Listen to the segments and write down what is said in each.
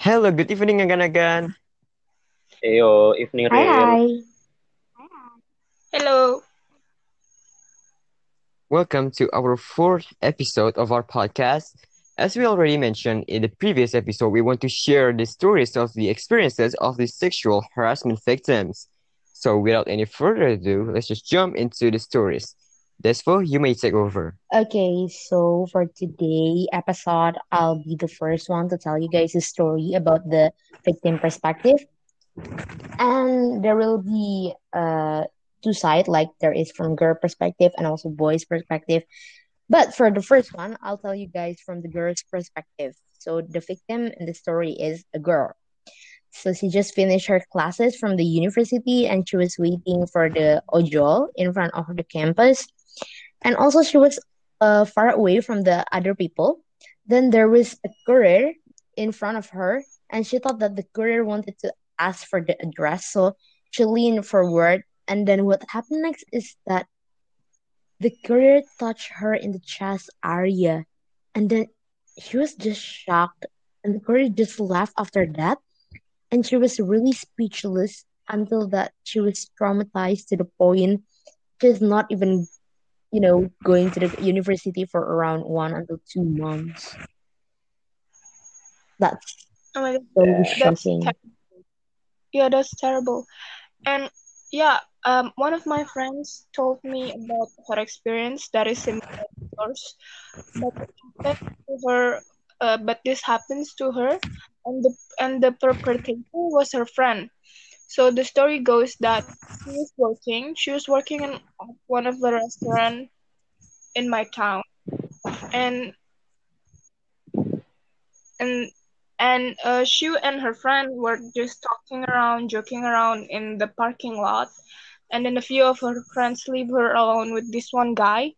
Hello, good evening again again. Ayo, evening Hi, real. hi. Hello. Welcome to our fourth episode of our podcast. As we already mentioned in the previous episode, we want to share the stories of the experiences of the sexual harassment victims. So without any further ado, let's just jump into the stories. Despo, you may take over. Okay, so for today episode, I'll be the first one to tell you guys a story about the victim perspective. And there will be uh two sides, like there is from girl perspective and also boys perspective. But for the first one, I'll tell you guys from the girl's perspective. So the victim in the story is a girl. So she just finished her classes from the university and she was waiting for the ojol in front of the campus. And also she was uh, far away from the other people. Then there was a courier in front of her and she thought that the courier wanted to ask for the address. So she leaned forward and then what happened next is that the courier touched her in the chest area and then she was just shocked and the courier just laughed after that and she was really speechless until that she was traumatized to the point she's not even you know going to the university for around one until two months that's Oh my god, so Yeah. that's ter- yeah, that's terrible. And yeah, um, one of my friends told me about her experience that is similar to yours, but it happened to her. Uh, but this happens to her, and the and the perpetrator was her friend. So the story goes that she was working. She was working in one of the restaurant in my town, and and and uh, she and her friend were just talking around, joking around in the parking lot. And then a few of her friends leave her alone with this one guy.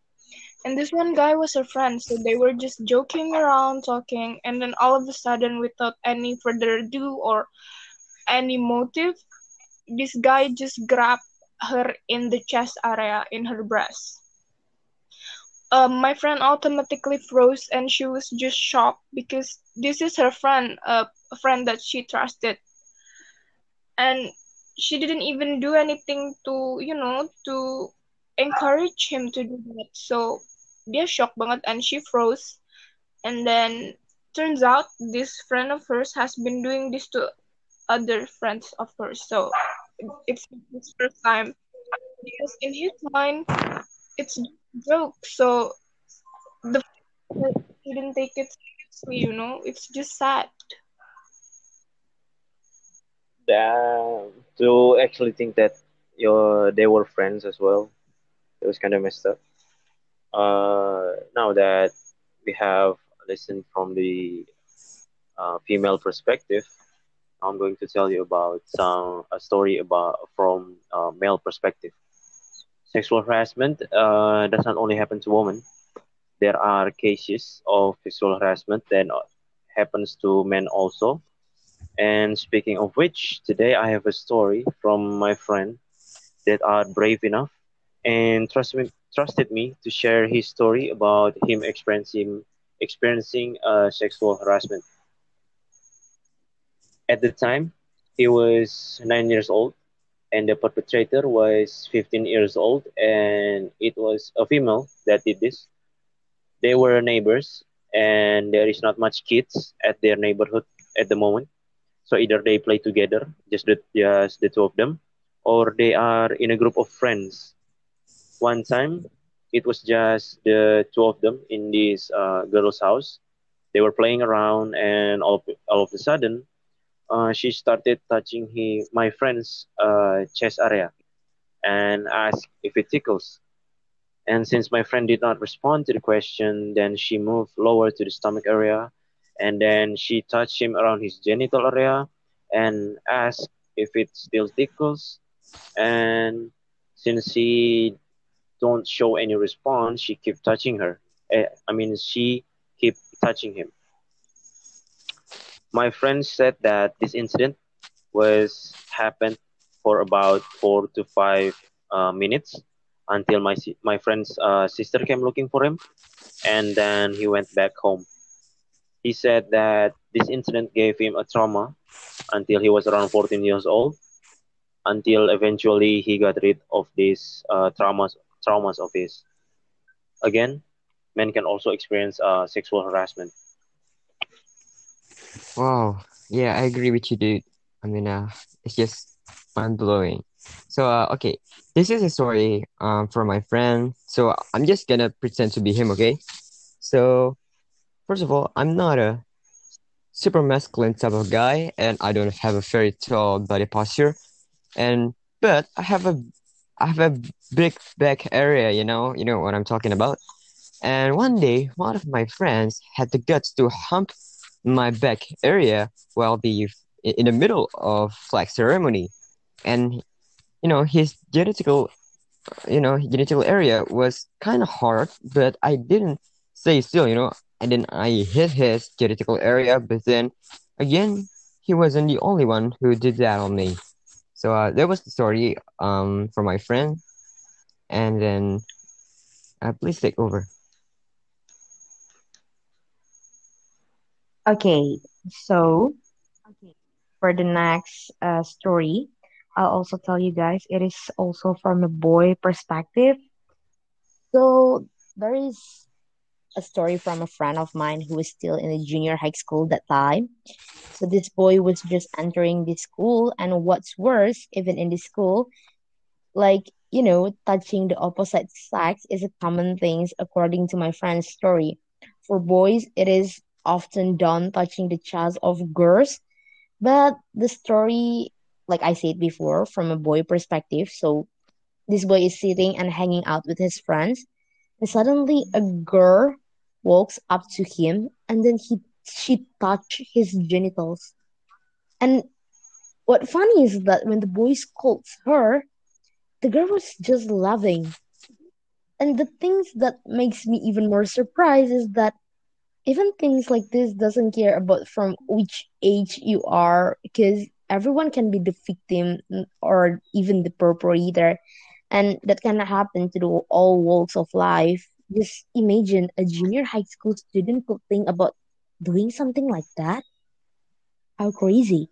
And this one guy was her friend, so they were just joking around, talking. And then all of a sudden, without any further ado or any motive, this guy just grabbed her in the chest area in her breast. Um, my friend automatically froze and she was just shocked because this is her friend, uh, a friend that she trusted, and she didn't even do anything to, you know, to encourage him to do that. So dia shocked banget and she froze. And then turns out this friend of hers has been doing this to other friends of hers. So it's his first time because in his mind it's joke. So the he didn't take it seriously, you know. It's just sad. Damn. To actually think that your they were friends as well. It was kind of messed up. Uh, now that we have listened from the uh, female perspective, I'm going to tell you about some a story about from uh, male perspective. Sexual harassment uh, does not only happen to women. There are cases of sexual harassment that happens to men also. And speaking of which, today I have a story from my friend that are brave enough and trust me, trusted me to share his story about him experiencing experiencing uh, sexual harassment. At the time, he was nine years old, and the perpetrator was 15 years old, and it was a female that did this. They were neighbors, and there is not much kids at their neighborhood at the moment. So either they play together, just the, just the two of them, or they are in a group of friends. One time, it was just the two of them in this uh, girl's house. They were playing around, and all all of a sudden, uh, she started touching he, my friend's uh, chest area and asked if it tickles. And since my friend did not respond to the question, then she moved lower to the stomach area and then she touched him around his genital area and asked if it still tickles. And since he don't show any response, she kept touching her. Eh, I mean, she kept touching him. My friend said that this incident was happened for about four to five uh, minutes until my my friend's uh, sister came looking for him, and then he went back home. he said that this incident gave him a trauma until he was around 14 years old, until eventually he got rid of these uh, traumas traumas of his. Again, men can also experience uh, sexual harassment. Wow. Yeah, I agree with you, dude. I mean, uh, it's just mind blowing. So, uh, okay, this is a story um from my friend. So I'm just gonna pretend to be him, okay? So, first of all, I'm not a super masculine type of guy, and I don't have a very tall body posture, and but I have a I have a big back area, you know, you know what I'm talking about. And one day, one of my friends had the guts to hump my back area while the in the middle of flag ceremony, and you know his genetical you know genital area was kind of hard, but I didn't stay still, you know, and then I hit his genital area, but then again he wasn't the only one who did that on me. So uh, that was the story um from my friend, and then uh, please take over. Okay, so for the next uh, story, I'll also tell you guys it is also from a boy perspective. So there is a story from a friend of mine who was still in the junior high school that time. So this boy was just entering the school, and what's worse, even in the school, like you know, touching the opposite sex is a common thing according to my friend's story. For boys, it is often done touching the chest of girls, but the story, like I said before, from a boy perspective, so this boy is sitting and hanging out with his friends, and suddenly a girl walks up to him, and then he she touched his genitals. And what funny is that when the boy scolds her, the girl was just laughing. And the things that makes me even more surprised is that even things like this doesn't care about from which age you are because everyone can be the victim or even the perpetrator and that can happen to all walks of life. Just imagine a junior high school student could think about doing something like that. How crazy.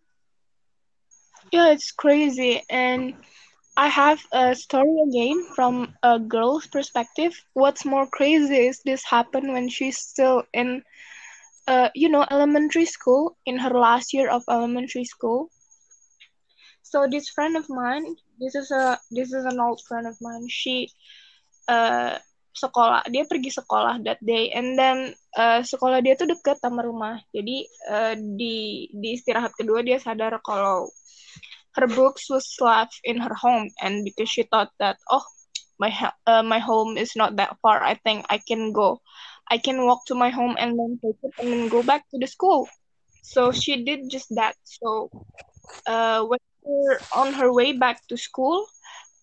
Yeah, it's crazy. And I have a story again from a girl's perspective. What's more crazy is this happened when she's still in, uh, you know, elementary school, in her last year of elementary school. So this friend of mine, this is a this is an old friend of mine. She uh sekolah, dia pergi sekolah that day, and then uh, sekolah dia tuh deket sama rumah. Jadi uh, di di istirahat kedua dia sadar kalau her books was left in her home and because she thought that oh my uh, my home is not that far i think i can go i can walk to my home and then take it and then go back to the school. So she did just that. So uh, when her on her way back to school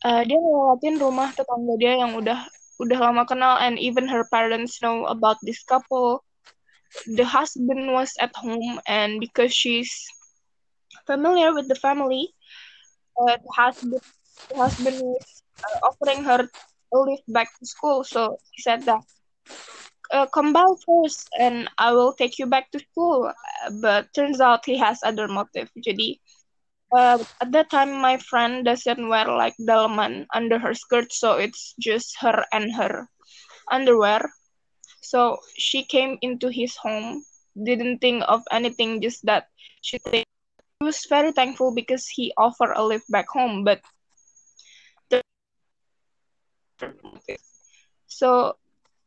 uh, dia ngelewatin rumah tetangga dia yang udah udah lama kenal and even her parents know about this couple. The husband was at home and because she's familiar with the family uh, husband the husband was uh, offering her a lift back to school. So he said that uh, come by first and I will take you back to school. But turns out he has other motive. Jadi uh, at that time my friend doesn't wear like dalaman under her skirt, so it's just her and her underwear. So she came into his home, didn't think of anything, just that she was very thankful because he offered a lift back home, but the so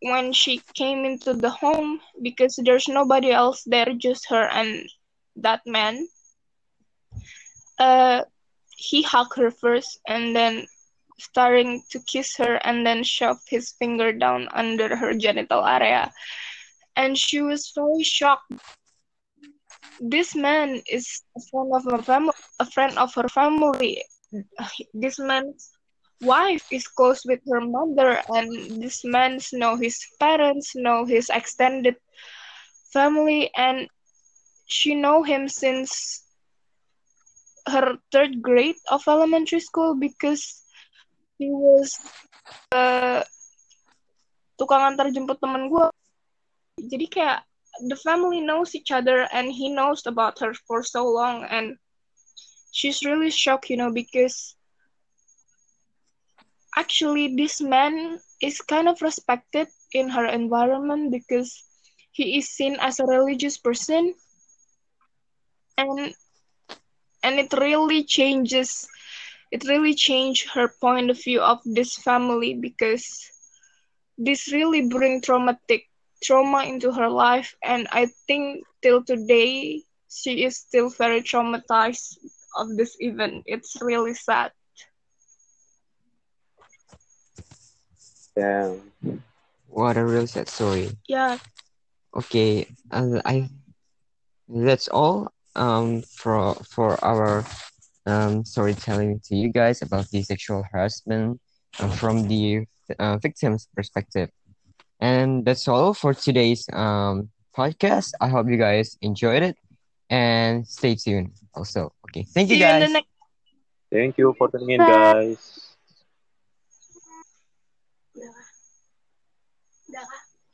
when she came into the home because there's nobody else there, just her and that man. Uh, he hugged her first and then starting to kiss her and then shoved his finger down under her genital area and she was very shocked this man is a friend of a family a friend of her family. This man's wife is close with her mother and this man know his parents know his extended family and she know him since her third grade of elementary school because he was uh, tukang antar jemput temen gue jadi kayak the family knows each other and he knows about her for so long and she's really shocked you know because actually this man is kind of respected in her environment because he is seen as a religious person and and it really changes it really changed her point of view of this family because this really bring traumatic trauma into her life and i think till today she is still very traumatized of this event it's really sad Yeah. What a real sad story. yeah Okay, and I that's all um for for our um storytelling to you guys about the sexual harassment uh, from the uh, victim's perspective. And that's all for today's um podcast. I hope you guys enjoyed it and stay tuned also. Okay, thank you see you in the guys. next Thank you for tuning in, Bye. guys.